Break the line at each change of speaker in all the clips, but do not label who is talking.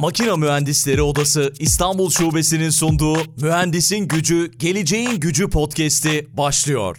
Makina Mühendisleri Odası İstanbul Şubesi'nin sunduğu Mühendisin Gücü, Geleceğin Gücü podcast'i başlıyor.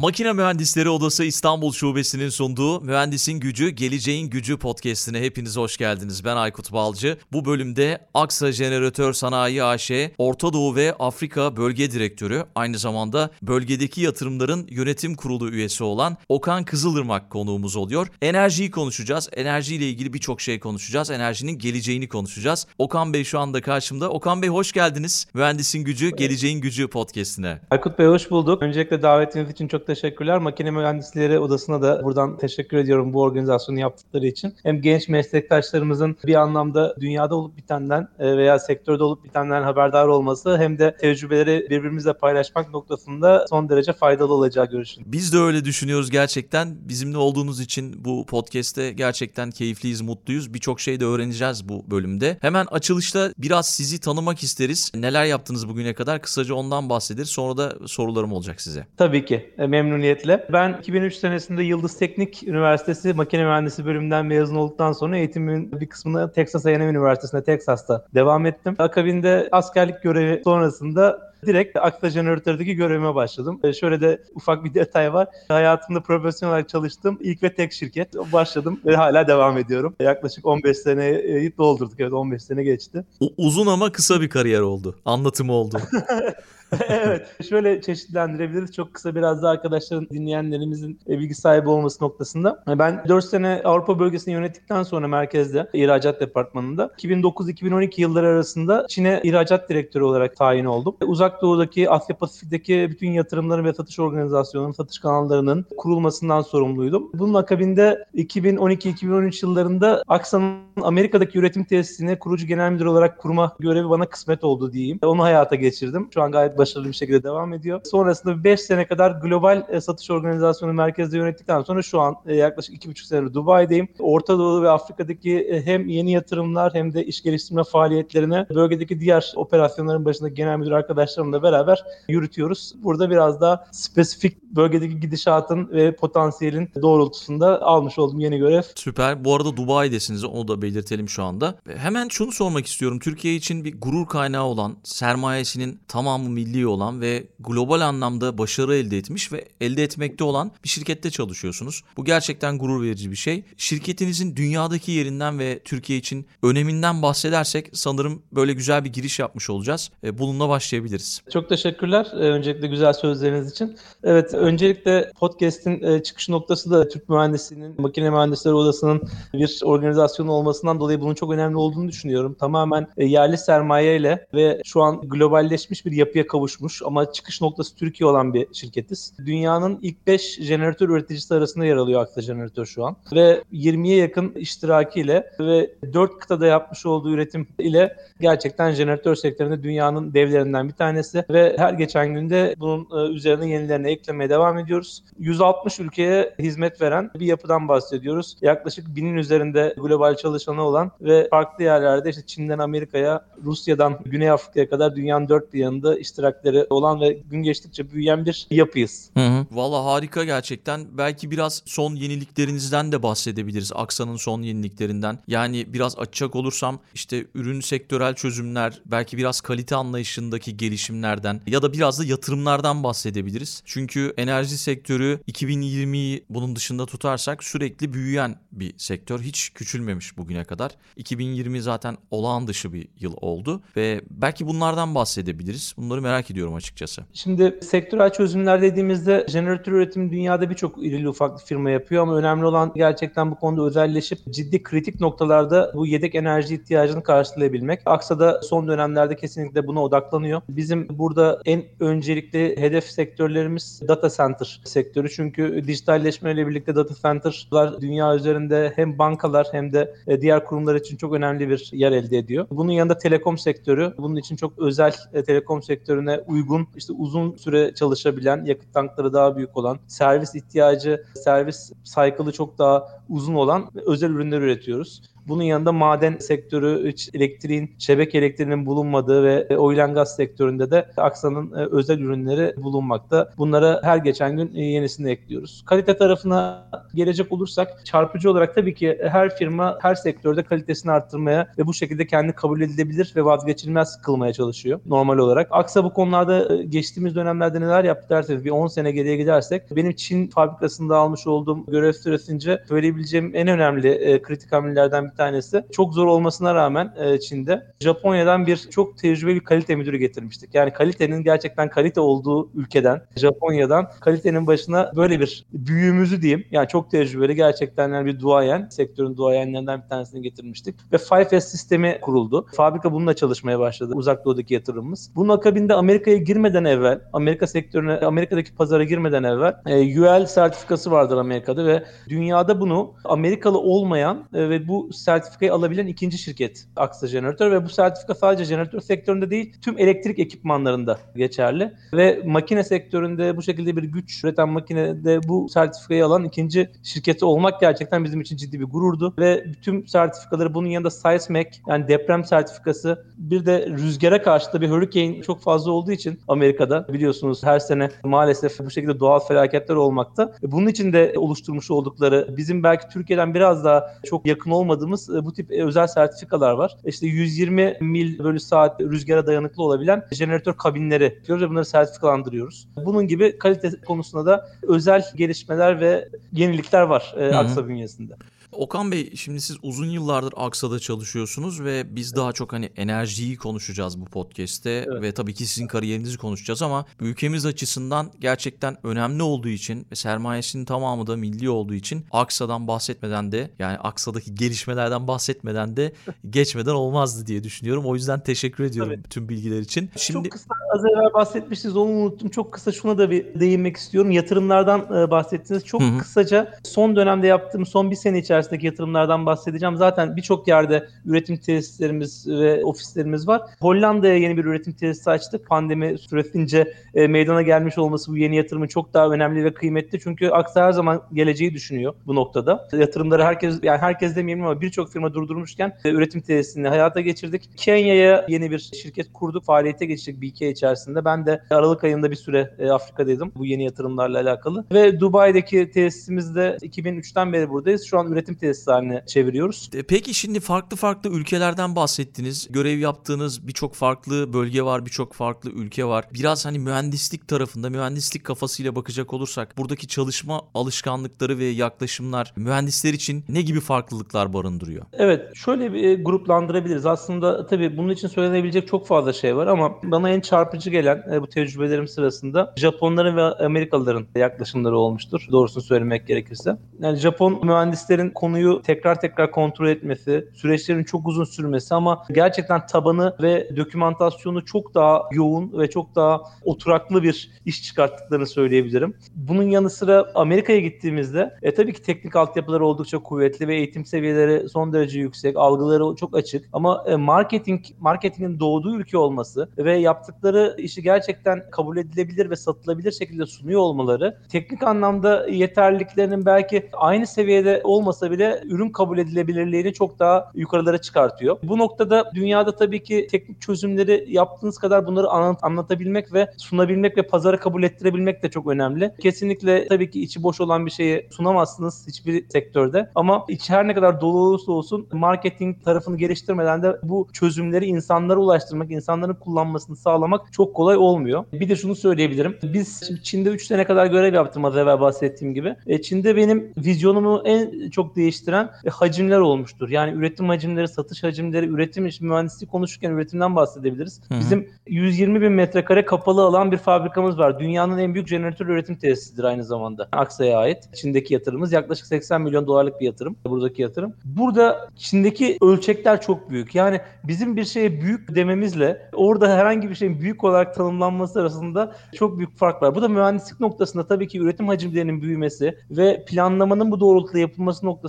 Makine Mühendisleri Odası İstanbul Şubesi'nin sunduğu Mühendisin Gücü, Geleceğin Gücü podcast'ine hepiniz hoş geldiniz. Ben Aykut Balcı. Bu bölümde Aksa Jeneratör Sanayi AŞ, Orta Doğu ve Afrika Bölge Direktörü, aynı zamanda bölgedeki yatırımların yönetim kurulu üyesi olan Okan Kızılırmak konuğumuz oluyor. Enerjiyi konuşacağız. Enerjiyle ilgili birçok şey konuşacağız. Enerjinin geleceğini konuşacağız. Okan Bey şu anda karşımda. Okan Bey hoş geldiniz. Mühendisin Gücü, Geleceğin Gücü podcast'ine.
Aykut Bey hoş bulduk. Öncelikle davetiniz için çok teşekkürler. Makine Mühendisleri Odası'na da buradan teşekkür ediyorum bu organizasyonu yaptıkları için. Hem genç meslektaşlarımızın bir anlamda dünyada olup bitenden e, veya sektörde olup bitenden haberdar olması hem de tecrübeleri birbirimizle paylaşmak noktasında son derece faydalı olacağı görüşünde.
Biz de öyle düşünüyoruz gerçekten. Bizimle olduğunuz için bu podcast'te gerçekten keyifliyiz, mutluyuz. Birçok şey de öğreneceğiz bu bölümde. Hemen açılışta biraz sizi tanımak isteriz. Neler yaptınız bugüne kadar? Kısaca ondan bahsederiz. Sonra da sorularım olacak size.
Tabii ki. E, memnuniyetle. Ben 2003 senesinde Yıldız Teknik Üniversitesi Makine Mühendisi bölümünden mezun olduktan sonra eğitimin bir kısmını Texas A&M Üniversitesi'nde Texas'ta devam ettim. Akabinde askerlik görevi sonrasında direkt Aksa Jeneratör'deki görevime başladım. E, şöyle de ufak bir detay var. Hayatımda profesyonel olarak çalıştığım ilk ve tek şirket. Başladım ve hala devam ediyorum. Yaklaşık 15 seneyi doldurduk. Evet 15 sene geçti.
U- uzun ama kısa bir kariyer oldu. Anlatımı oldu.
evet. Şöyle çeşitlendirebiliriz. Çok kısa biraz da arkadaşların, dinleyenlerimizin bilgi sahibi olması noktasında. Ben 4 sene Avrupa bölgesini yönettikten sonra merkezde, ihracat departmanında 2009-2012 yılları arasında Çin'e ihracat direktörü olarak tayin oldum. Uzak Doğu'daki, Asya Pasifik'teki bütün yatırımların ve satış organizasyonlarının, satış kanallarının kurulmasından sorumluydum. Bunun akabinde 2012-2013 yıllarında Aksa'nın Amerika'daki üretim tesisine kurucu genel müdür olarak kurma görevi bana kısmet oldu diyeyim. Onu hayata geçirdim. Şu an gayet başarılı bir şekilde devam ediyor. Sonrasında 5 sene kadar global e, satış organizasyonu merkezde yönettikten sonra şu an e, yaklaşık 2,5 senedir Dubai'deyim. Orta Doğu ve Afrika'daki e, hem yeni yatırımlar hem de iş geliştirme faaliyetlerine bölgedeki diğer operasyonların başındaki genel müdür arkadaşlarımla beraber yürütüyoruz. Burada biraz daha spesifik bölgedeki gidişatın ve potansiyelin doğrultusunda almış olduğum yeni görev.
Süper. Bu arada Dubai'desiniz. Onu da belirtelim şu anda. Hemen şunu sormak istiyorum. Türkiye için bir gurur kaynağı olan, sermayesinin tamamı milli olan ve global anlamda başarı elde etmiş ve elde etmekte olan bir şirkette çalışıyorsunuz. Bu gerçekten gurur verici bir şey. Şirketinizin dünyadaki yerinden ve Türkiye için öneminden bahsedersek sanırım böyle güzel bir giriş yapmış olacağız. Bununla başlayabiliriz.
Çok teşekkürler. Öncelikle güzel sözleriniz için. Evet, öncelikle podcast'in çıkış noktası da Türk Mühendisliğinin, Makine Mühendisleri Odası'nın bir organizasyon olmasından dolayı bunun çok önemli olduğunu düşünüyorum. Tamamen yerli sermayeyle ve şu an globalleşmiş bir yapıya kavuşmuş ama çıkış noktası Türkiye olan bir şirketiz. Dünyanın ilk 5 jeneratör üreticisi arasında yer alıyor Aksa Jeneratör şu an. Ve 20'ye yakın iştirakiyle ve 4 kıtada yapmış olduğu üretim ile gerçekten jeneratör sektöründe dünyanın devlerinden bir tanesi ve her geçen günde bunun üzerine yenilerini eklemeye devam ediyoruz. 160 ülkeye hizmet veren bir yapıdan bahsediyoruz. Yaklaşık binin üzerinde global çalışanı olan ve farklı yerlerde işte Çin'den Amerika'ya, Rusya'dan Güney Afrika'ya kadar dünyanın dört bir yanında iştirakleri olan ve gün geçtikçe büyüyen bir yapıyız.
Hı hı. Valla harika gerçekten. Belki biraz son yeniliklerinizden de bahsedebiliriz. Aksa'nın son yeniliklerinden. Yani biraz açacak olursam işte ürün sektörel çözümler, belki biraz kalite anlayışındaki gelişimlerden ya da biraz da yatırımlardan bahsedebiliriz. Çünkü enerji sektörü 2020'yi bunun dışında tutarsak sürekli büyüyen bir sektör. Hiç küçülmemiş bugüne kadar. 2020 zaten olağan dışı bir yıl oldu ve belki bunlardan bahsedebiliriz. Bunları merak ediyorum açıkçası.
Şimdi sektörel çözümler dediğimizde jeneratör üretimi dünyada birçok irili ufaklı firma yapıyor ama önemli olan gerçekten bu konuda özelleşip ciddi kritik noktalarda bu yedek enerji ihtiyacını karşılayabilmek. Aksa'da son dönemlerde kesinlikle buna odaklanıyor. Bizim burada en öncelikli hedef sektörlerimiz data center sektörü. Çünkü dijitalleşmeyle birlikte data center'lar dünya üzerinde hem bankalar hem de diğer kurumlar için çok önemli bir yer elde ediyor. Bunun yanında telekom sektörü. Bunun için çok özel telekom sektörüne uygun, işte uzun süre çalışabilen, yakıt tankları daha büyük olan, servis ihtiyacı, servis cycle'ı çok daha uzun olan özel ürünler üretiyoruz. Bunun yanında maden sektörü, elektriğin, şebeke elektriğinin bulunmadığı ve oil and gaz sektöründe de Aksa'nın özel ürünleri bulunmakta. Bunlara her geçen gün yenisini ekliyoruz. Kalite tarafına gelecek olursak çarpıcı olarak tabii ki her firma her sektörde kalitesini arttırmaya ve bu şekilde kendi kabul edilebilir ve vazgeçilmez kılmaya çalışıyor normal olarak. Aksa bu konularda e, geçtiğimiz dönemlerde neler yaptı derseniz bir 10 sene geriye gidersek benim Çin fabrikasında almış olduğum görev süresince söyleyebileceğim en önemli e, kritik hamlelerden bir tanesi. Çok zor olmasına rağmen e, Çin'de Japonya'dan bir çok tecrübeli kalite müdürü getirmiştik. Yani kalitenin gerçekten kalite olduğu ülkeden Japonya'dan kalitenin başına böyle bir büyüğümüzü diyeyim. Yani çok tecrübeli gerçekten yani bir duayen, sektörün duayenlerinden bir tanesini getirmiştik. Ve 5S sistemi kuruldu. Fabrika bununla çalışmaya başladı. Uzak doğudaki yatırımımız. Bunun akabinde Amerika'ya girmeden evvel, Amerika sektörüne, Amerika'daki pazara girmeden evvel e, UL sertifikası vardır Amerika'da ve dünyada bunu Amerikalı olmayan e, ve bu sertifikayı alabilen ikinci şirket Aksa Jeneratör ve bu sertifika sadece jeneratör sektöründe değil tüm elektrik ekipmanlarında geçerli ve makine sektöründe bu şekilde bir güç üreten makinede bu sertifikayı alan ikinci şirketi olmak gerçekten bizim için ciddi bir gururdu ve tüm sertifikaları bunun yanında Seismic yani deprem sertifikası bir de rüzgara karşı da bir hurricane çok fazla olduğu için Amerika'da biliyorsunuz her sene maalesef bu şekilde doğal felaketler olmakta. Bunun için de oluşturmuş oldukları bizim belki Türkiye'den biraz daha çok yakın olmadığımız e, bu tip e, özel sertifikalar var. İşte 120 mil bölü saat rüzgara dayanıklı olabilen jeneratör kabinleri diyoruz ve bunları sertifikalandırıyoruz. Bunun gibi kalite konusunda da özel gelişmeler ve yenilikler var e, Aksa bünyesinde.
Okan Bey şimdi siz uzun yıllardır Aksa'da çalışıyorsunuz ve biz daha çok hani enerjiyi konuşacağız bu podcast'te evet. ve tabii ki sizin kariyerinizi konuşacağız ama ülkemiz açısından gerçekten önemli olduğu için ve sermayesinin tamamı da milli olduğu için Aksa'dan bahsetmeden de yani Aksa'daki gelişmelerden bahsetmeden de geçmeden olmazdı diye düşünüyorum. O yüzden teşekkür ediyorum tabii. bütün bilgiler için.
Şimdi Çok kısa az evvel bahsetmiştiniz onu unuttum. Çok kısa şuna da bir değinmek istiyorum. Yatırımlardan bahsettiniz. Çok Hı-hı. kısaca son dönemde yaptığım son bir sene içerisinde içerisindeki yatırımlardan bahsedeceğim. Zaten birçok yerde üretim tesislerimiz ve ofislerimiz var. Hollanda'ya yeni bir üretim tesisi açtık. Pandemi süresince e, meydana gelmiş olması bu yeni yatırımın çok daha önemli ve kıymetli. Çünkü Aksa her zaman geleceği düşünüyor bu noktada. Yatırımları herkes yani herkes demeyelim ama birçok firma durdurmuşken e, üretim tesisini hayata geçirdik. Kenya'ya yeni bir şirket kurduk. Faaliyete geçtik BK içerisinde. Ben de Aralık ayında bir süre e, Afrika'daydım bu yeni yatırımlarla alakalı. Ve Dubai'deki tesisimizde 2003'ten beri buradayız. Şu an üretim üretim tesisi haline çeviriyoruz.
E, peki şimdi farklı farklı ülkelerden bahsettiniz. Görev yaptığınız birçok farklı bölge var, birçok farklı ülke var. Biraz hani mühendislik tarafında, mühendislik kafasıyla bakacak olursak buradaki çalışma alışkanlıkları ve yaklaşımlar mühendisler için ne gibi farklılıklar barındırıyor?
Evet, şöyle bir e, gruplandırabiliriz. Aslında tabii bunun için söylenebilecek çok fazla şey var ama bana en çarpıcı gelen e, bu tecrübelerim sırasında Japonların ve Amerikalıların yaklaşımları olmuştur. Doğrusunu söylemek gerekirse. Yani Japon mühendislerin konuyu tekrar tekrar kontrol etmesi, süreçlerin çok uzun sürmesi ama gerçekten tabanı ve dokümantasyonu çok daha yoğun ve çok daha oturaklı bir iş çıkarttıklarını söyleyebilirim. Bunun yanı sıra Amerika'ya gittiğimizde e, tabii ki teknik altyapıları oldukça kuvvetli ve eğitim seviyeleri son derece yüksek, algıları çok açık ama e, marketing marketingin doğduğu ülke olması ve yaptıkları işi gerçekten kabul edilebilir ve satılabilir şekilde sunuyor olmaları teknik anlamda yeterliliklerinin belki aynı seviyede olmasa bile ürün kabul edilebilirliğini çok daha yukarılara çıkartıyor. Bu noktada dünyada tabii ki teknik çözümleri yaptığınız kadar bunları anlat, anlatabilmek ve sunabilmek ve pazara kabul ettirebilmek de çok önemli. Kesinlikle tabii ki içi boş olan bir şeyi sunamazsınız hiçbir sektörde ama içi her ne kadar dolu olursa olsun marketing tarafını geliştirmeden de bu çözümleri insanlara ulaştırmak, insanların kullanmasını sağlamak çok kolay olmuyor. Bir de şunu söyleyebilirim. Biz Çin'de 3 sene kadar görev yaptım az evvel bahsettiğim gibi. E, Çin'de benim vizyonumu en çok değiştiren e, hacimler olmuştur. Yani üretim hacimleri, satış hacimleri, üretim iş, mühendislik konuşurken üretimden bahsedebiliriz. Hı-hı. Bizim 120 bin metrekare kapalı alan bir fabrikamız var. Dünyanın en büyük jeneratör üretim tesisidir aynı zamanda. Aksa'ya ait. Çin'deki yatırımımız yaklaşık 80 milyon dolarlık bir yatırım. Buradaki yatırım. Burada Çin'deki ölçekler çok büyük. Yani bizim bir şeye büyük dememizle orada herhangi bir şeyin büyük büyük olarak tanımlanması arasında çok büyük fark var. Bu da mühendislik noktasında tabii ki üretim hacimlerinin büyümesi ve planlamanın bu doğrultuda yapılması noktasında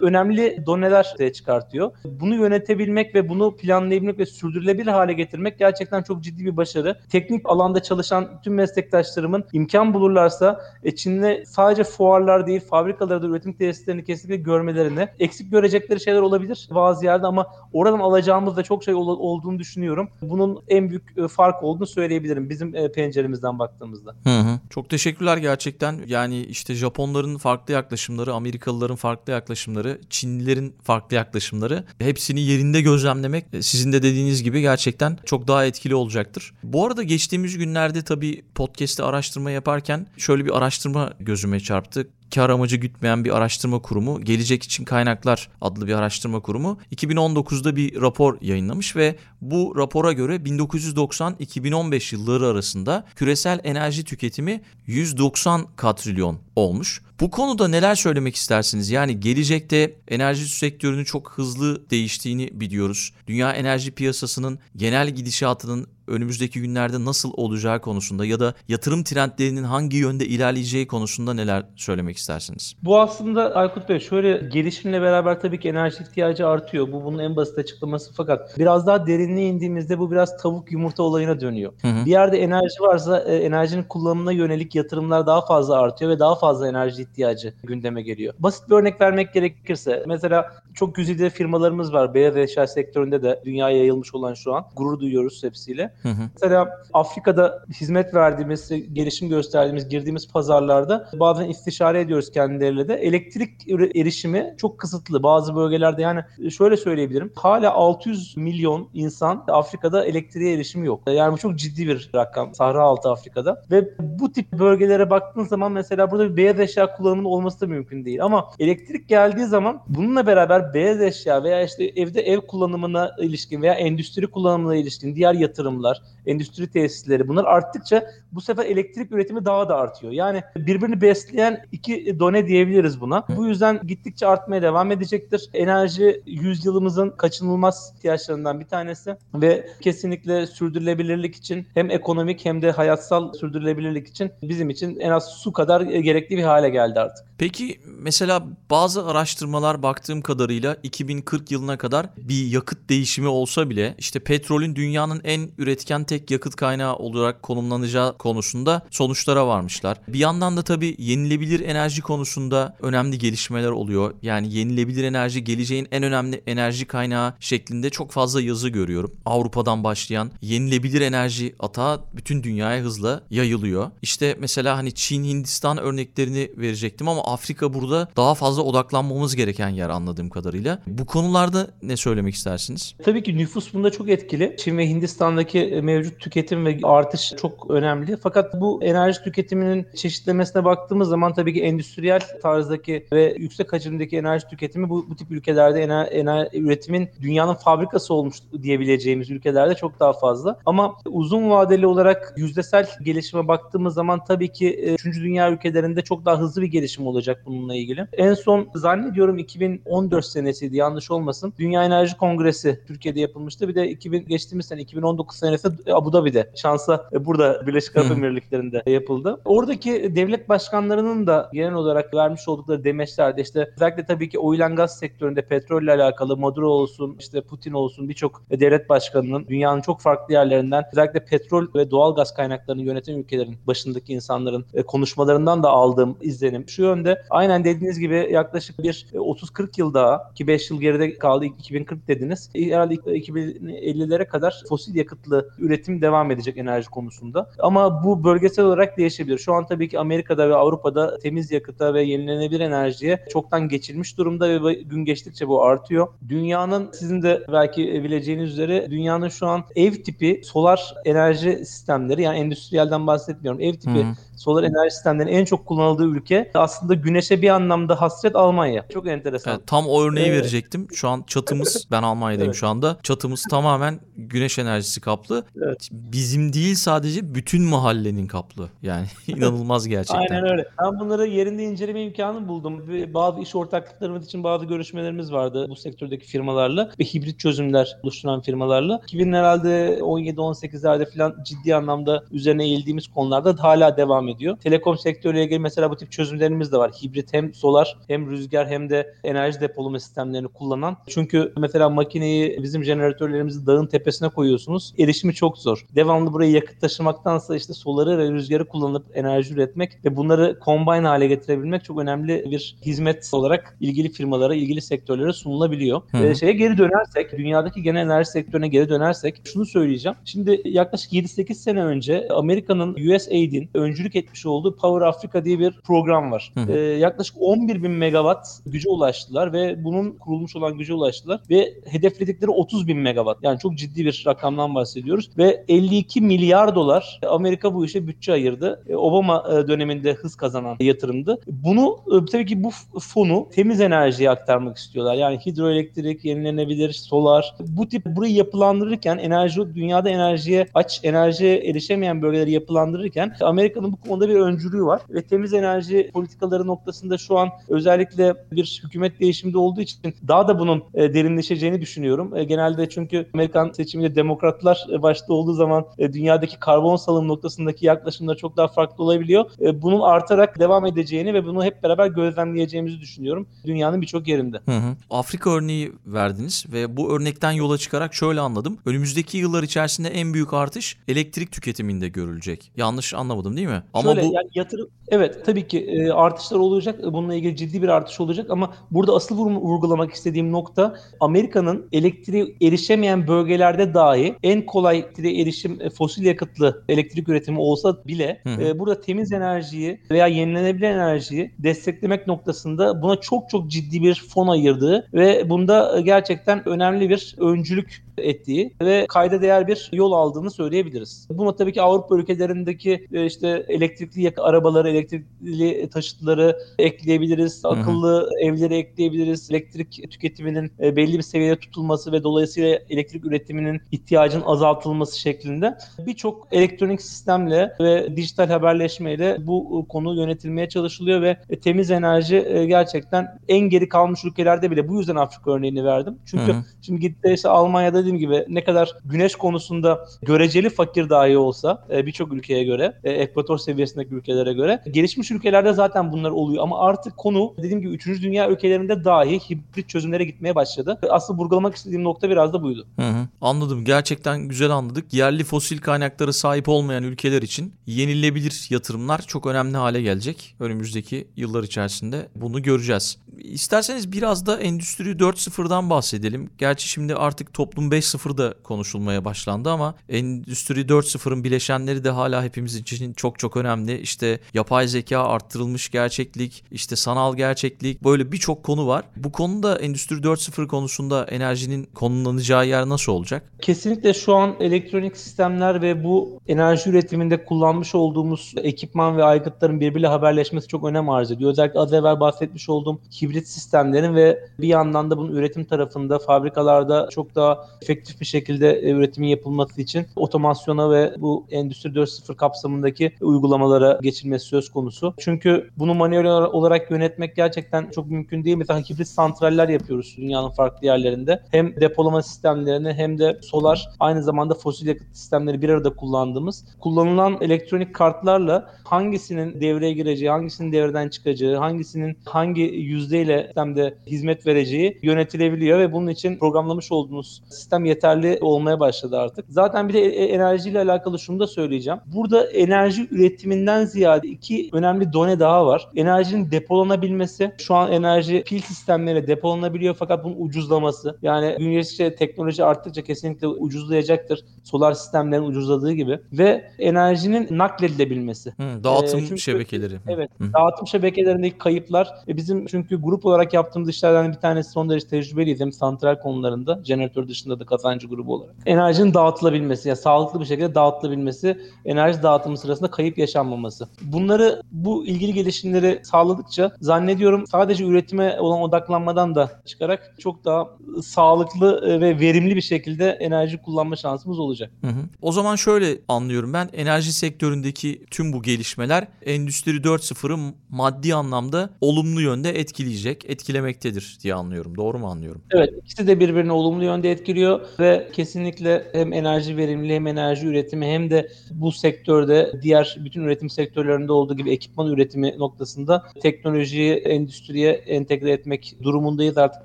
önemli doneler çıkartıyor. Bunu yönetebilmek ve bunu planlayabilmek ve sürdürülebilir hale getirmek gerçekten çok ciddi bir başarı. Teknik alanda çalışan tüm meslektaşlarımın imkan bulurlarsa e, Çin'de sadece fuarlar değil fabrikalarda üretim tesislerini kesinlikle görmelerini eksik görecekleri şeyler olabilir bazı yerde ama oradan alacağımız da çok şey ol- olduğunu düşünüyorum. Bunun en büyük e, fark olduğunu söyleyebilirim bizim e, penceremizden baktığımızda.
Hı hı. Çok teşekkürler gerçekten. Yani işte Japonların farklı yaklaşımları, Amerikalıların farklı yaklaşımları, Çinlilerin farklı yaklaşımları hepsini yerinde gözlemlemek e, sizin de dediğiniz gibi gerçekten çok daha etkili olacaktır. Bu arada geçtiğimiz günlerde tabii podcast'te araştırma yaparken şöyle bir araştırma gözüme çarptı kar amacı gütmeyen bir araştırma kurumu Gelecek için Kaynaklar adlı bir araştırma kurumu 2019'da bir rapor yayınlamış ve bu rapora göre 1990-2015 yılları arasında küresel enerji tüketimi 190 katrilyon olmuş. Bu konuda neler söylemek istersiniz? Yani gelecekte enerji sektörünün çok hızlı değiştiğini biliyoruz. Dünya enerji piyasasının genel gidişatının önümüzdeki günlerde nasıl olacağı konusunda ya da yatırım trendlerinin hangi yönde ilerleyeceği konusunda neler söylemek istersiniz?
Bu aslında Aykut Bey şöyle gelişimle beraber tabii ki enerji ihtiyacı artıyor. Bu bunun en basit açıklaması fakat biraz daha derinliğe indiğimizde bu biraz tavuk yumurta olayına dönüyor.
Hı hı.
Bir yerde enerji varsa e, enerjinin kullanımına yönelik yatırımlar daha fazla artıyor ve daha fazla enerji ihtiyacı gündeme geliyor. Basit bir örnek vermek gerekirse mesela çok güzide firmalarımız var. Beyaz eşya sektöründe de dünyaya yayılmış olan şu an. Gurur duyuyoruz hepsiyle.
Hı hı.
Mesela Afrika'da hizmet verdiğimiz, gelişim gösterdiğimiz, girdiğimiz pazarlarda bazen istişare ediyoruz kendileriyle de. Elektrik eri- erişimi çok kısıtlı bazı bölgelerde. Yani şöyle söyleyebilirim. Hala 600 milyon insan Afrika'da elektriğe erişimi yok. Yani bu çok ciddi bir rakam. Sahra altı Afrika'da. Ve bu tip bölgelere baktığın zaman mesela burada bir beyaz eşya kullanımının olması da mümkün değil. Ama elektrik geldiği zaman bununla beraber beyaz eşya veya işte evde ev kullanımına ilişkin veya endüstri kullanımına ilişkin diğer yatırımlar, endüstri tesisleri bunlar arttıkça bu sefer elektrik üretimi daha da artıyor. Yani birbirini besleyen iki done diyebiliriz buna. Bu yüzden gittikçe artmaya devam edecektir. Enerji yüzyılımızın kaçınılmaz ihtiyaçlarından bir tanesi ve kesinlikle sürdürülebilirlik için hem ekonomik hem de hayatsal sürdürülebilirlik için bizim için en az su kadar gerekli bir hale geldi artık.
Peki mesela bazı araştırmalar baktığım kadarıyla 2040 yılına kadar bir yakıt değişimi olsa bile işte petrolün dünyanın en üretken tek yakıt kaynağı olarak konumlanacağı konusunda sonuçlara varmışlar. Bir yandan da tabii yenilebilir enerji konusunda önemli gelişmeler oluyor. Yani yenilebilir enerji geleceğin en önemli enerji kaynağı şeklinde çok fazla yazı görüyorum. Avrupa'dan başlayan yenilebilir enerji atağı bütün dünyaya hızla yayılıyor. İşte mesela hani Çin, Hindistan örneklerini verecektim ama Afrika burada daha fazla odaklanmamız gereken yer anladığım kadarıyla. Bu konularda ne söylemek istersiniz?
Tabii ki nüfus bunda çok etkili. Çin ve Hindistan'daki e, mevcut tüketim ve artış çok önemli. Fakat bu enerji tüketiminin çeşitlemesine baktığımız zaman tabii ki endüstriyel tarzdaki ve yüksek hacimdeki enerji tüketimi bu, bu tip ülkelerde ener, ener, üretimin dünyanın fabrikası olmuş diyebileceğimiz ülkelerde çok daha fazla. Ama uzun vadeli olarak yüzdesel gelişime baktığımız zaman tabii ki e, 3. dünya ülkelerinde çok daha hızlı bir gelişim olacak bununla ilgili. En son zannediyorum 2014 senesiydi yanlış olmasın. Dünya Enerji Kongresi Türkiye'de yapılmıştı. Bir de 2000 geçtiğimiz sene 2019 senesi Abu Dhabi'de. Şansa e, burada Birleşik Arap. Emirlikleri'nde yapıldı. Oradaki devlet başkanlarının da genel olarak vermiş oldukları demeçlerde işte özellikle tabii ki oil and gas sektöründe petrolle alakalı Maduro olsun, işte Putin olsun birçok devlet başkanının dünyanın çok farklı yerlerinden özellikle petrol ve doğal gaz kaynaklarını yöneten ülkelerin başındaki insanların e, konuşmalarından da aldığım izlenim şu yönde. Aynen dediğiniz gibi yaklaşık bir e, 30-40 yıl daha ki 5 yıl geride kaldı 2040 dediniz. E, Herhalde 2050'lere kadar fosil yakıtlı üretim devam edecek enerji konusunda. Ama bu bölgesel olarak değişebilir. Şu an tabii ki Amerika'da ve Avrupa'da temiz yakıta ve yenilenebilir enerjiye çoktan geçilmiş durumda ve gün geçtikçe bu artıyor. Dünyanın sizin de belki bileceğiniz üzere dünyanın şu an ev tipi solar enerji sistemleri yani endüstriyelden bahsetmiyorum. Ev tipi
hı.
Solar enerji sistemlerinin en çok kullanıldığı ülke aslında güneşe bir anlamda hasret Almanya. Çok enteresan.
Evet, tam o örneği
Evet.
verecektim. Şu an çatımız, ben Almanya'dayım
Evet.
şu anda. Çatımız tamamen güneş enerjisi kaplı.
Evet.
Bizim değil sadece bütün mahallenin kaplı. Yani inanılmaz gerçekten.
Aynen öyle. Ben bunları yerinde inceleme imkanı buldum. Bazı iş ortaklıklarımız için bazı görüşmelerimiz vardı bu sektördeki firmalarla ve hibrit çözümler oluşturan firmalarla. 2000 herhalde 17-18'lerde falan ciddi anlamda üzerine eğildiğimiz konularda da hala devam ediyor. Telekom sektörüyle ilgili mesela bu tip çözümlerimiz de var. Hibrit hem solar hem rüzgar hem de enerji depolama sistemlerini kullanan. Çünkü mesela makineyi bizim jeneratörlerimizi dağın tepesine koyuyorsunuz. Erişimi çok zor. Devamlı buraya yakıt taşımaktansa işte soları ve rüzgarı kullanıp enerji üretmek ve bunları combine hale getirebilmek çok önemli bir hizmet olarak ilgili firmalara, ilgili sektörlere sunulabiliyor.
Hı.
Ee, şeye geri dönersek, dünyadaki genel enerji sektörüne geri dönersek şunu söyleyeceğim. Şimdi yaklaşık 7-8 sene önce Amerika'nın USAID'in öncülük etmiş olduğu Power Africa diye bir program var.
Hı hı.
Ee, yaklaşık 11 bin megawatt güce ulaştılar ve bunun kurulmuş olan güce ulaştılar ve hedefledikleri 30 bin megawatt. Yani çok ciddi bir rakamdan bahsediyoruz ve 52 milyar dolar Amerika bu işe bütçe ayırdı. E, Obama e, döneminde hız kazanan yatırımdı. Bunu e, tabii ki bu fonu temiz enerjiye aktarmak istiyorlar. Yani hidroelektrik, yenilenebilir, solar. Bu tip burayı yapılandırırken enerji dünyada enerjiye aç, enerjiye erişemeyen bölgeleri yapılandırırken Amerika'nın bu konuda bir öncülüğü var ve temiz enerji politikaları noktasında şu an özellikle bir hükümet değişiminde olduğu için daha da bunun e, derinleşeceğini düşünüyorum. E, genelde çünkü Amerikan seçiminde demokratlar e, başta olduğu zaman dünyadaki karbon salım noktasındaki yaklaşımlar çok daha farklı olabiliyor. Bunun artarak devam edeceğini ve bunu hep beraber gözlemleyeceğimizi düşünüyorum dünyanın birçok yerinde.
Hı hı. Afrika örneği verdiniz ve bu örnekten yola çıkarak şöyle anladım. Önümüzdeki yıllar içerisinde en büyük artış elektrik tüketiminde görülecek. Yanlış anlamadım değil mi? Ama
Şöyle,
bu
yani yatırım evet tabii ki e, artışlar olacak. E, Bununla ilgili ciddi bir artış olacak ama burada asıl vur- vurgulamak istediğim nokta Amerika'nın elektriğe erişemeyen bölgelerde dahi en kolay elektriğe erişim e, fosil yakıtlı elektrik üretimi olsa bile
Hı hı.
e, burada temiz enerjiyi veya yenilenebilir enerjiyi desteklemek noktasında buna çok çok ciddi bir fon ayırdığı ve bunda e, gerçekten önemli bir öncülük ettiği ve kayda değer bir yol aldığını söyleyebiliriz. Buna tabii ki Avrupa ülkelerindeki e, işte elektrikli arabaları, elektrikli taşıtları ekleyebiliriz. Akıllı evleri ekleyebiliriz. Elektrik tüketiminin e, belli bir seviyede tutulması ve dolayısıyla elektrik üretiminin ihtiyacın azaltılması şeklinde birçok elektronik sistemle ve dijital haberleşmeyle bu e, konu yönetilmeye çalışılıyor ve temiz enerji gerçekten en geri kalmış ülkelerde bile bu yüzden Afrika örneğini verdim. Çünkü
Hı hı.
Şimdi gitti işte Almanya dediğim gibi ne kadar güneş konusunda göreceli fakir dahi olsa e, birçok ülkeye göre, e, ekvator seviyesindeki ülkelere göre gelişmiş ülkelerde zaten bunlar oluyor ama artık konu dediğim gibi 3. dünya ülkelerinde dahi hibrit çözümlere gitmeye başladı. Asıl vurgulamak istediğim nokta biraz da buydu.
Hı hı. Anladım. Gerçekten güzel anladık. Yerli fosil kaynaklara sahip olmayan ülkeler için yenilebilir yatırımlar çok önemli hale gelecek. Önümüzdeki yıllar içerisinde bunu göreceğiz. İsterseniz biraz da Endüstri 4.0'dan bahsedelim. Gerçi şimdi artık Toplum 5.0 da konuşulmaya başlandı ama Endüstri 4.0'ın bileşenleri de hala hepimiz için çok çok önemli. İşte yapay zeka, arttırılmış gerçeklik, işte sanal gerçeklik böyle birçok konu var. Bu konuda Endüstri 4.0 konusunda enerjinin konumlanacağı yer nasıl olacak?
Kesinlikle şu an elektronik sistemler ve bu enerji üretiminde kullanmış olduğumuz ekipman ve aygıtların birbiriyle haberleşmesi çok önem arz ediyor. Özellikle az evvel bahsetmiş olduğum hibrit sistemlerin ve bir yandan da bunun üretim tarafında fabrikalarda çok daha efektif bir şekilde e, üretimin yapılması için otomasyona ve bu Endüstri 4.0 kapsamındaki uygulamalara geçilmesi söz konusu. Çünkü bunu manuel olarak yönetmek gerçekten çok mümkün değil. Mesela hibrit santraller yapıyoruz dünyanın farklı yerlerinde. Hem depolama sistemlerini hem de solar aynı zamanda fosil yakıt sistemleri bir arada kullandığımız kullanılan elektronik kartlarla hangisinin devreye gireceği, hangisinin devreden çıkacağı, hangisinin hangi yüzdeyle sistemde hizmet vereceği yönetilebiliyor ve bunun için programlamış olduğunuz sistem yeterli olmaya başladı artık. Zaten bir de e- enerjiyle alakalı şunu da söyleyeceğim. Burada enerji üretiminden ziyade iki önemli done daha var. Enerjinin depolanabilmesi. Şu an enerji pil sistemleriyle depolanabiliyor fakat bunun ucuzlaması. Yani gün geçtikçe teknoloji arttıkça kesinlikle ucuzlayacaktır. Solar sistemlerin ucuzladığı gibi. Ve enerjinin nakledilebilmesi.
Hı, dağıtım
Ee, çünkü-
şebekeleri.
Evet.
Hı.
Dağıtım şebekelerindeki kayıplar e, bizim çünkü grup olarak yaptığımız işlerden bir tanesi son derece tecrübeliyiz. Hem santral konularında, jeneratör dışında da planladı kazancı grubu olarak. Enerjinin dağıtılabilmesi, yani sağlıklı bir şekilde dağıtılabilmesi, enerji dağıtımı sırasında kayıp yaşanmaması. Bunları bu ilgili gelişimleri sağladıkça zannediyorum sadece üretime olan odaklanmadan da çıkarak çok daha sağlıklı e, ve verimli bir şekilde enerji kullanma şansımız olacak.
Hı hı. O zaman şöyle anlıyorum ben enerji sektöründeki tüm bu gelişmeler Endüstri 4.0'ı maddi anlamda olumlu yönde etkileyecek, etkilemektedir diye anlıyorum. Doğru mu anlıyorum?
Evet ikisi de birbirini olumlu yönde etkiliyor ve kesinlikle hem enerji verimliliği hem enerji üretimi hem de bu sektörde diğer bütün üretim sektörlerinde olduğu gibi ekipman üretimi noktasında teknolojiyi endüstriye entegre etmek durumundayız artık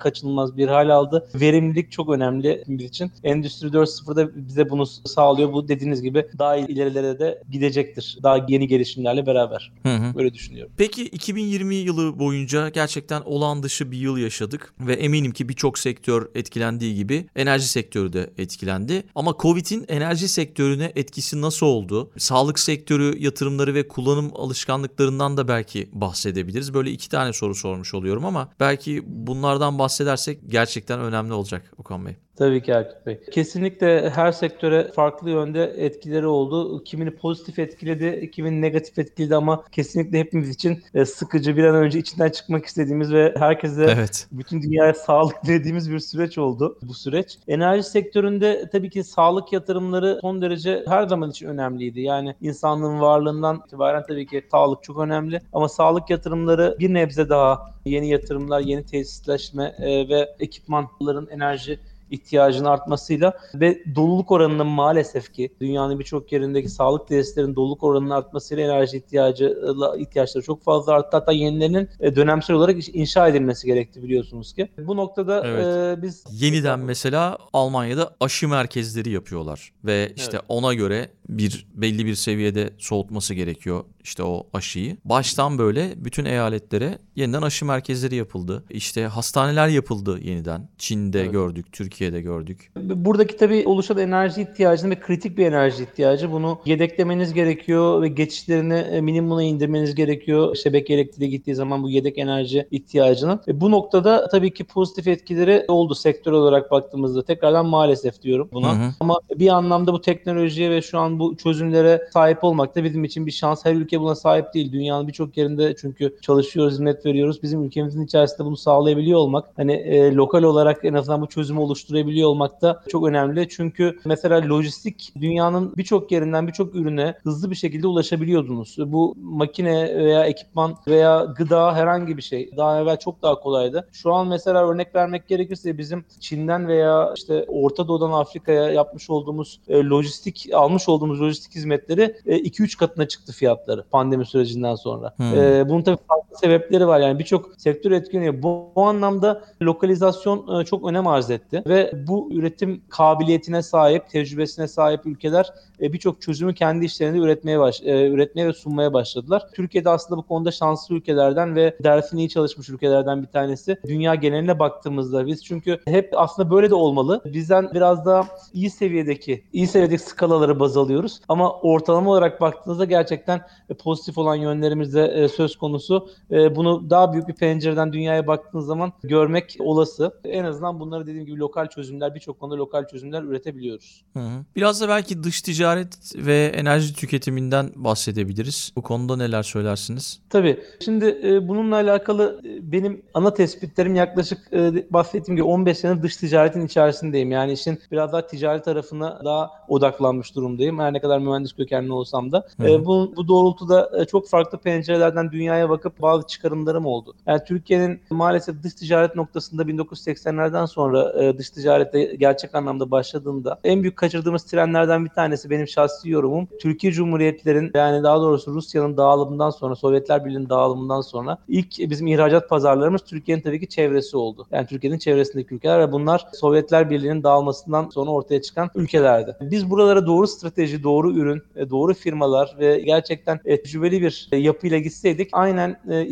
kaçınılmaz bir hal aldı. Verimlilik çok önemli biz için. Endüstri 4.0'da bize bunu sağlıyor. Bu dediğiniz gibi daha ilerilere de gidecektir. Daha yeni gelişimlerle beraber.
Hı hı.
Böyle düşünüyorum.
Peki 2020 yılı boyunca gerçekten olağan dışı bir yıl yaşadık ve eminim ki birçok sektör etkilendiği gibi enerji sektörü de etkilendi. Ama Covid'in enerji sektörüne etkisi nasıl oldu? Sağlık sektörü yatırımları ve kullanım alışkanlıklarından da belki bahsedebiliriz. Böyle iki tane soru sormuş oluyorum ama belki bunlardan bahsedersek gerçekten önemli olacak Okan Bey.
Tabii ki Erkut Bey. Kesinlikle her sektöre farklı yönde etkileri oldu. Kimini pozitif etkiledi, kimini negatif etkiledi ama kesinlikle hepimiz için e, sıkıcı, bir an önce içinden çıkmak istediğimiz ve herkese
Evet.
bütün dünyaya sağlık dilediğimiz bir süreç oldu bu süreç. Enerji sektöründe tabii ki sağlık yatırımları son derece her zaman için önemliydi. Yani insanlığın varlığından itibaren tabii ki sağlık çok önemli ama sağlık yatırımları bir nebze daha yeni yatırımlar, yeni tesisleşme e, ve ekipmanların enerji ihtiyacının artmasıyla ve doluluk oranının maalesef ki dünyanın birçok yerindeki sağlık tesislerinin doluluk oranının artmasıyla enerji ihtiyacı ihtiyaçları çok fazla arttı. Hatta yenilerinin e, dönemsel olarak inşa edilmesi gerekti biliyorsunuz ki. Bu noktada
Evet.
e, biz
Yeniden mesela Almanya'da aşı merkezleri yapıyorlar ve işte
Evet.
ona göre bir belli bir seviyede soğutması gerekiyor işte o aşıyı. Baştan böyle bütün eyaletlere yeniden aşı merkezleri yapıldı. İşte hastaneler yapıldı yeniden. Çin'de
Evet.
gördük, Türkiye'de gördük.
Buradaki tabii oluşan enerji ihtiyacını ve kritik bir enerji ihtiyacı bunu yedeklemeniz gerekiyor ve geçişlerini e, minimuma indirmeniz gerekiyor. Şebeke elektriği gittiği zaman bu yedek enerji ihtiyacının. E, bu noktada tabii ki pozitif etkileri oldu sektör olarak baktığımızda. Tekrardan maalesef diyorum buna.
Hı hı.
Ama bir anlamda bu teknolojiye ve şu an bu çözümlere sahip olmak da bizim için bir şans. Her ülke buna sahip değil. Dünyanın birçok yerinde çünkü çalışıyoruz, hizmet veriyoruz. Bizim ülkemizin içerisinde bunu sağlayabiliyor olmak, hani e, lokal olarak en azından bu çözümü oluşturabiliyor olmak da çok önemli. Çünkü mesela lojistik dünyanın birçok yerinden birçok ürüne hızlı bir şekilde ulaşabiliyordunuz. Bu makine veya ekipman veya gıda herhangi bir şey daha evvel çok daha kolaydı. Şu an mesela örnek vermek gerekirse bizim Çin'den veya işte Orta Doğu'dan Afrika'ya yapmış olduğumuz e, lojistik almış olduğumuz lojistik hizmetleri e, 2-3 katına çıktı fiyatları pandemi sürecinden sonra.
Hmm.
E, bunun tabii farklı sebepleri var. Yani birçok sektör etkileniyor. Bu, bu anlamda lokalizasyon e, çok önem arz etti ve bu üretim kabiliyetine sahip, tecrübesine sahip ülkeler e, birçok çözümü kendi işlerinde üretmeye baş, e, üretmeye ve sunmaya başladılar. Türkiye'de aslında bu konuda şanslı ülkelerden ve dersini iyi çalışmış ülkelerden bir tanesi. Dünya geneline baktığımızda biz çünkü hep aslında böyle de olmalı. Bizden biraz daha iyi seviyedeki, iyi seviyedeki skalaları baz alıyoruz. Ama ortalama olarak baktığınızda gerçekten e, pozitif olan yönlerimiz de e, söz konusu. E, bunu daha büyük bir pencereden dünyaya baktığınız zaman görmek olası. En azından bunları dediğim gibi lokal çözümler, birçok konuda lokal çözümler üretebiliyoruz.
Hı hı. Biraz da belki dış ticaret ve enerji tüketiminden bahsedebiliriz. Bu konuda neler söylersiniz?
Tabii. Şimdi e, bununla alakalı e, benim ana tespitlerim yaklaşık e, bahsettiğim gibi 15 senedir dış ticaretin içerisindeyim. Yani işin biraz daha ticari tarafına daha odaklanmış durumdayım. Her ne kadar mühendis kökenli olsam da.
Hı hı.
E, bu, bu doğrultuda e, çok farklı pencerelerden dünyaya bakıp bazı çıkarımlarım oldu. Yani Türkiye'nin maalesef dış ticaret noktasında 1980'lerden sonra e, dış ticarete gerçek anlamda başladığında en büyük kaçırdığımız trenlerden bir tanesi benim şahsi yorumum. Türkiye Cumhuriyetlerin yani daha doğrusu Rusya'nın dağılımından sonra Sovyetler Birliği'nin dağılımından sonra ilk bizim ihracat pazarlarımız Türkiye'nin tabii ki çevresi oldu. Yani Türkiye'nin çevresindeki ülkeler ve bunlar Sovyetler Birliği'nin dağılmasından sonra ortaya çıkan ülkelerdi. Biz buralara doğru strateji, doğru ürün, doğru firmalar ve gerçekten e, tecrübeli bir e, yapıyla gitseydik aynen e,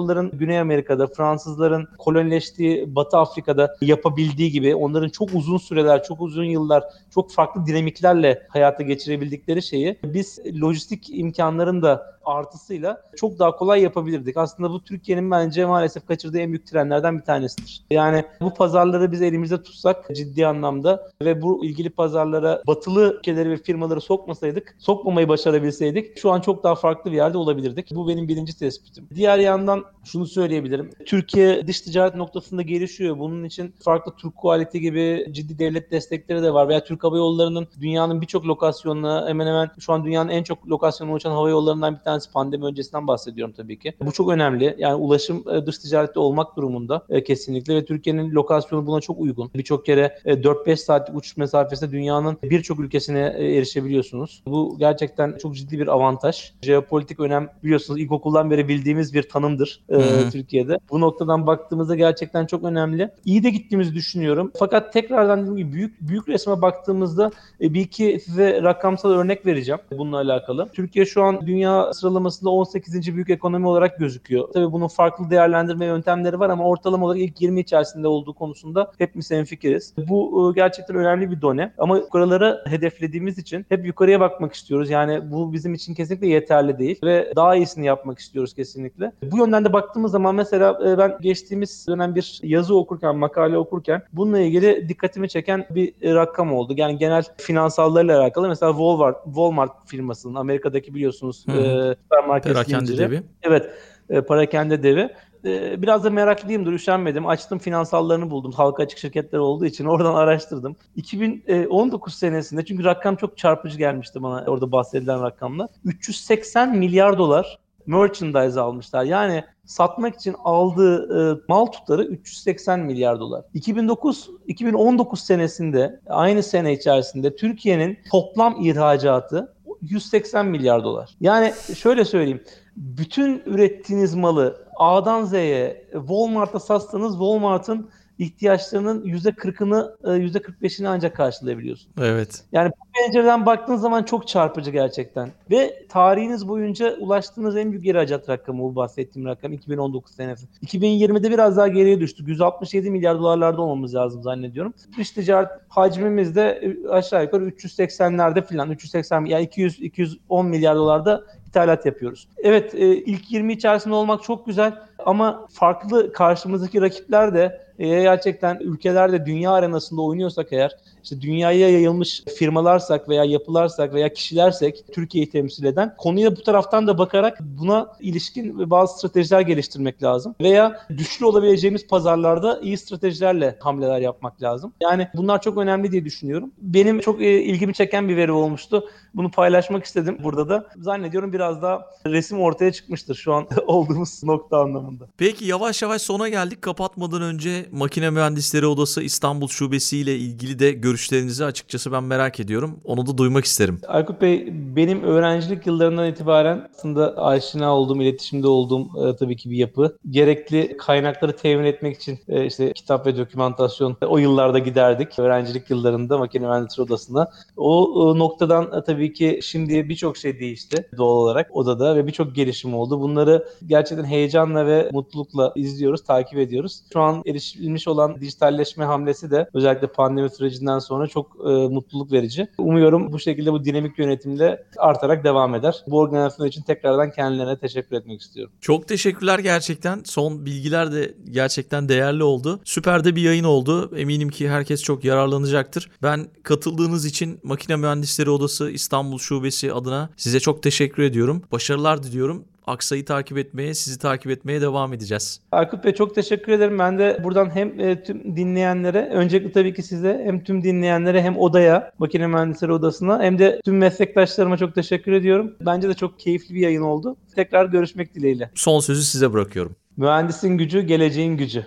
İspanyolların Güney Amerika'da, Fransızların kolonileştiği Batı Afrika'da yapabildiği gibi onların çok uzun süreler, çok uzun yıllar, çok farklı dinamiklerle hayata geçirebildikleri şeyi biz lojistik imkanların da artısıyla çok daha kolay yapabilirdik. Aslında bu Türkiye'nin bence maalesef kaçırdığı en büyük trenlerden bir tanesidir. Yani bu pazarları biz elimizde tutsak ciddi anlamda ve bu ilgili pazarlara batılı ülkeleri ve firmaları sokmasaydık, sokmamayı başarabilseydik şu an çok daha farklı bir yerde olabilirdik. Bu benim birinci tespitim. Diğer yandan şunu söyleyebilirim. Türkiye dış ticaret noktasında gelişiyor. Bunun için farklı Türk Quality gibi ciddi devlet destekleri de var veya Türk Hava Yolları'nın dünyanın birçok lokasyonuna hemen hemen şu an dünyanın en çok lokasyonuna uçan hava yollarından bir tanesi pandemi öncesinden bahsediyorum tabii ki. Bu çok önemli. Yani ulaşım e, dış ticarette olmak durumunda e, kesinlikle ve Türkiye'nin lokasyonu buna çok uygun. Birçok kere 4-5 saatlik uçuş mesafesinde dünyanın birçok ülkesine e, erişebiliyorsunuz. Bu gerçekten çok ciddi bir avantaj. Jeopolitik önem biliyorsunuz ilkokuldan beri bildiğimiz bir tanımdır e, Türkiye'de. Bu noktadan baktığımızda gerçekten çok önemli. İyi de gittiğimizi düşünüyorum. Fakat tekrardan dediğim gibi büyük büyük resme baktığımızda e, bir iki size rakamsal örnek vereceğim bununla alakalı. Türkiye şu an dünya sıralamasında 18. büyük ekonomi olarak gözüküyor. Tabii bunun farklı değerlendirme yöntemleri var ama ortalama olarak ilk 20 içerisinde olduğu konusunda hepimiz hemfikiriz. Bu e, gerçekten önemli bir done ama yukarılara hedeflediğimiz için hep yukarıya bakmak istiyoruz. Yani bu bizim için kesinlikle yeterli değil ve daha iyisini yapmak istiyoruz kesinlikle. Bu yönden de baktığımız zaman mesela e, ben geçtiğimiz dönem bir yazı okurken, makale okurken bununla ilgili dikkatimi çeken bir rakam oldu. Yani genel finansallarla alakalı mesela Walmart, Walmart firmasının Amerika'daki biliyorsunuz
Hı hı.
E, süpermarket
Perakende
zinciri.
devi.
Evet, e, parakende devi. E, biraz da meraklıyımdır, üşenmedim. Açtım finansallarını buldum. Halka açık şirketler olduğu için oradan araştırdım. 2019 senesinde çünkü rakam çok çarpıcı gelmişti bana orada bahsedilen rakamla. 380 milyar dolar merchandise almışlar. Yani satmak için aldığı e, mal tutarı 380 milyar dolar. 2009 2019 senesinde aynı sene içerisinde Türkiye'nin toplam ihracatı 180 milyar dolar. Yani şöyle söyleyeyim. Bütün ürettiğiniz malı A'dan Z'ye Walmart'a satsanız Walmart'ın ihtiyaçlarının %40'ını %45'ini ancak karşılayabiliyorsun.
Evet.
Yani bu pencereden baktığınız zaman çok çarpıcı gerçekten. Ve tarihiniz boyunca ulaştığınız en büyük ihracat rakamı bu bahsettiğim rakam 2019 senesi. 2020'de biraz daha geriye düştük. 167 milyar dolarlarda olmamız lazım zannediyorum. Dış ticaret hacmimiz de aşağı yukarı 380'lerde falan 380 yani 200 210 milyar dolarda ithalat yapıyoruz. Evet e, ilk 20 içerisinde olmak çok güzel ama farklı karşımızdaki rakipler de e, gerçekten ülkelerde dünya arenasında oynuyorsak eğer işte dünyaya yayılmış firmalarsak veya yapılarsak veya kişilersek Türkiye'yi temsil eden konuya bu taraftan da bakarak buna ilişkin bazı stratejiler geliştirmek lazım. Veya güçlü olabileceğimiz pazarlarda iyi stratejilerle hamleler yapmak lazım. Yani bunlar çok önemli diye düşünüyorum. Benim çok e, ilgimi çeken bir veri olmuştu. Bunu paylaşmak istedim burada da. Zannediyorum biraz daha resim ortaya çıkmıştır şu an olduğumuz nokta anlamında.
Peki yavaş yavaş sona geldik. Kapatmadan önce Makine Mühendisleri Odası İstanbul Şubesi ile ilgili de görüşlerinizi açıkçası ben merak ediyorum. Onu da duymak isterim.
Aykut Bey benim öğrencilik yıllarından itibaren aslında aşina olduğum, iletişimde olduğum e, tabii ki bir yapı. Gerekli kaynakları temin etmek için e, işte kitap ve dokümantasyon e, o yıllarda giderdik. Öğrencilik yıllarında Makine Mühendisleri Odası'na. O e, noktadan e, tabii ki şimdi birçok şey değişti doğal olarak odada ve birçok gelişim oldu. Bunları gerçekten heyecanla ve mutlulukla izliyoruz, takip ediyoruz. Şu an erişilmiş olan dijitalleşme hamlesi de özellikle pandemi sürecinden sonra çok e, mutluluk verici. Umuyorum bu şekilde bu dinamik yönetimle artarak devam eder. Bu organizasyon için tekrardan kendilerine teşekkür etmek istiyorum.
Çok teşekkürler gerçekten. Son bilgiler de gerçekten değerli oldu. Süper de bir yayın oldu. Eminim ki herkes çok yararlanacaktır. Ben katıldığınız için Makine Mühendisleri Odası İstanbul Şubesi adına size çok teşekkür ediyorum. Başarılar diliyorum. Aksa'yı takip etmeye, sizi takip etmeye devam edeceğiz.
Aykut Bey çok teşekkür ederim. Ben de buradan hem e, tüm dinleyenlere, öncelikle tabii ki size hem tüm dinleyenlere hem odaya, Makine Mühendisleri Odası'na hem de tüm meslektaşlarıma çok teşekkür ediyorum. Bence de çok keyifli bir yayın oldu. Tekrar görüşmek dileğiyle.
Son sözü size bırakıyorum.
Mühendisin gücü, geleceğin gücü.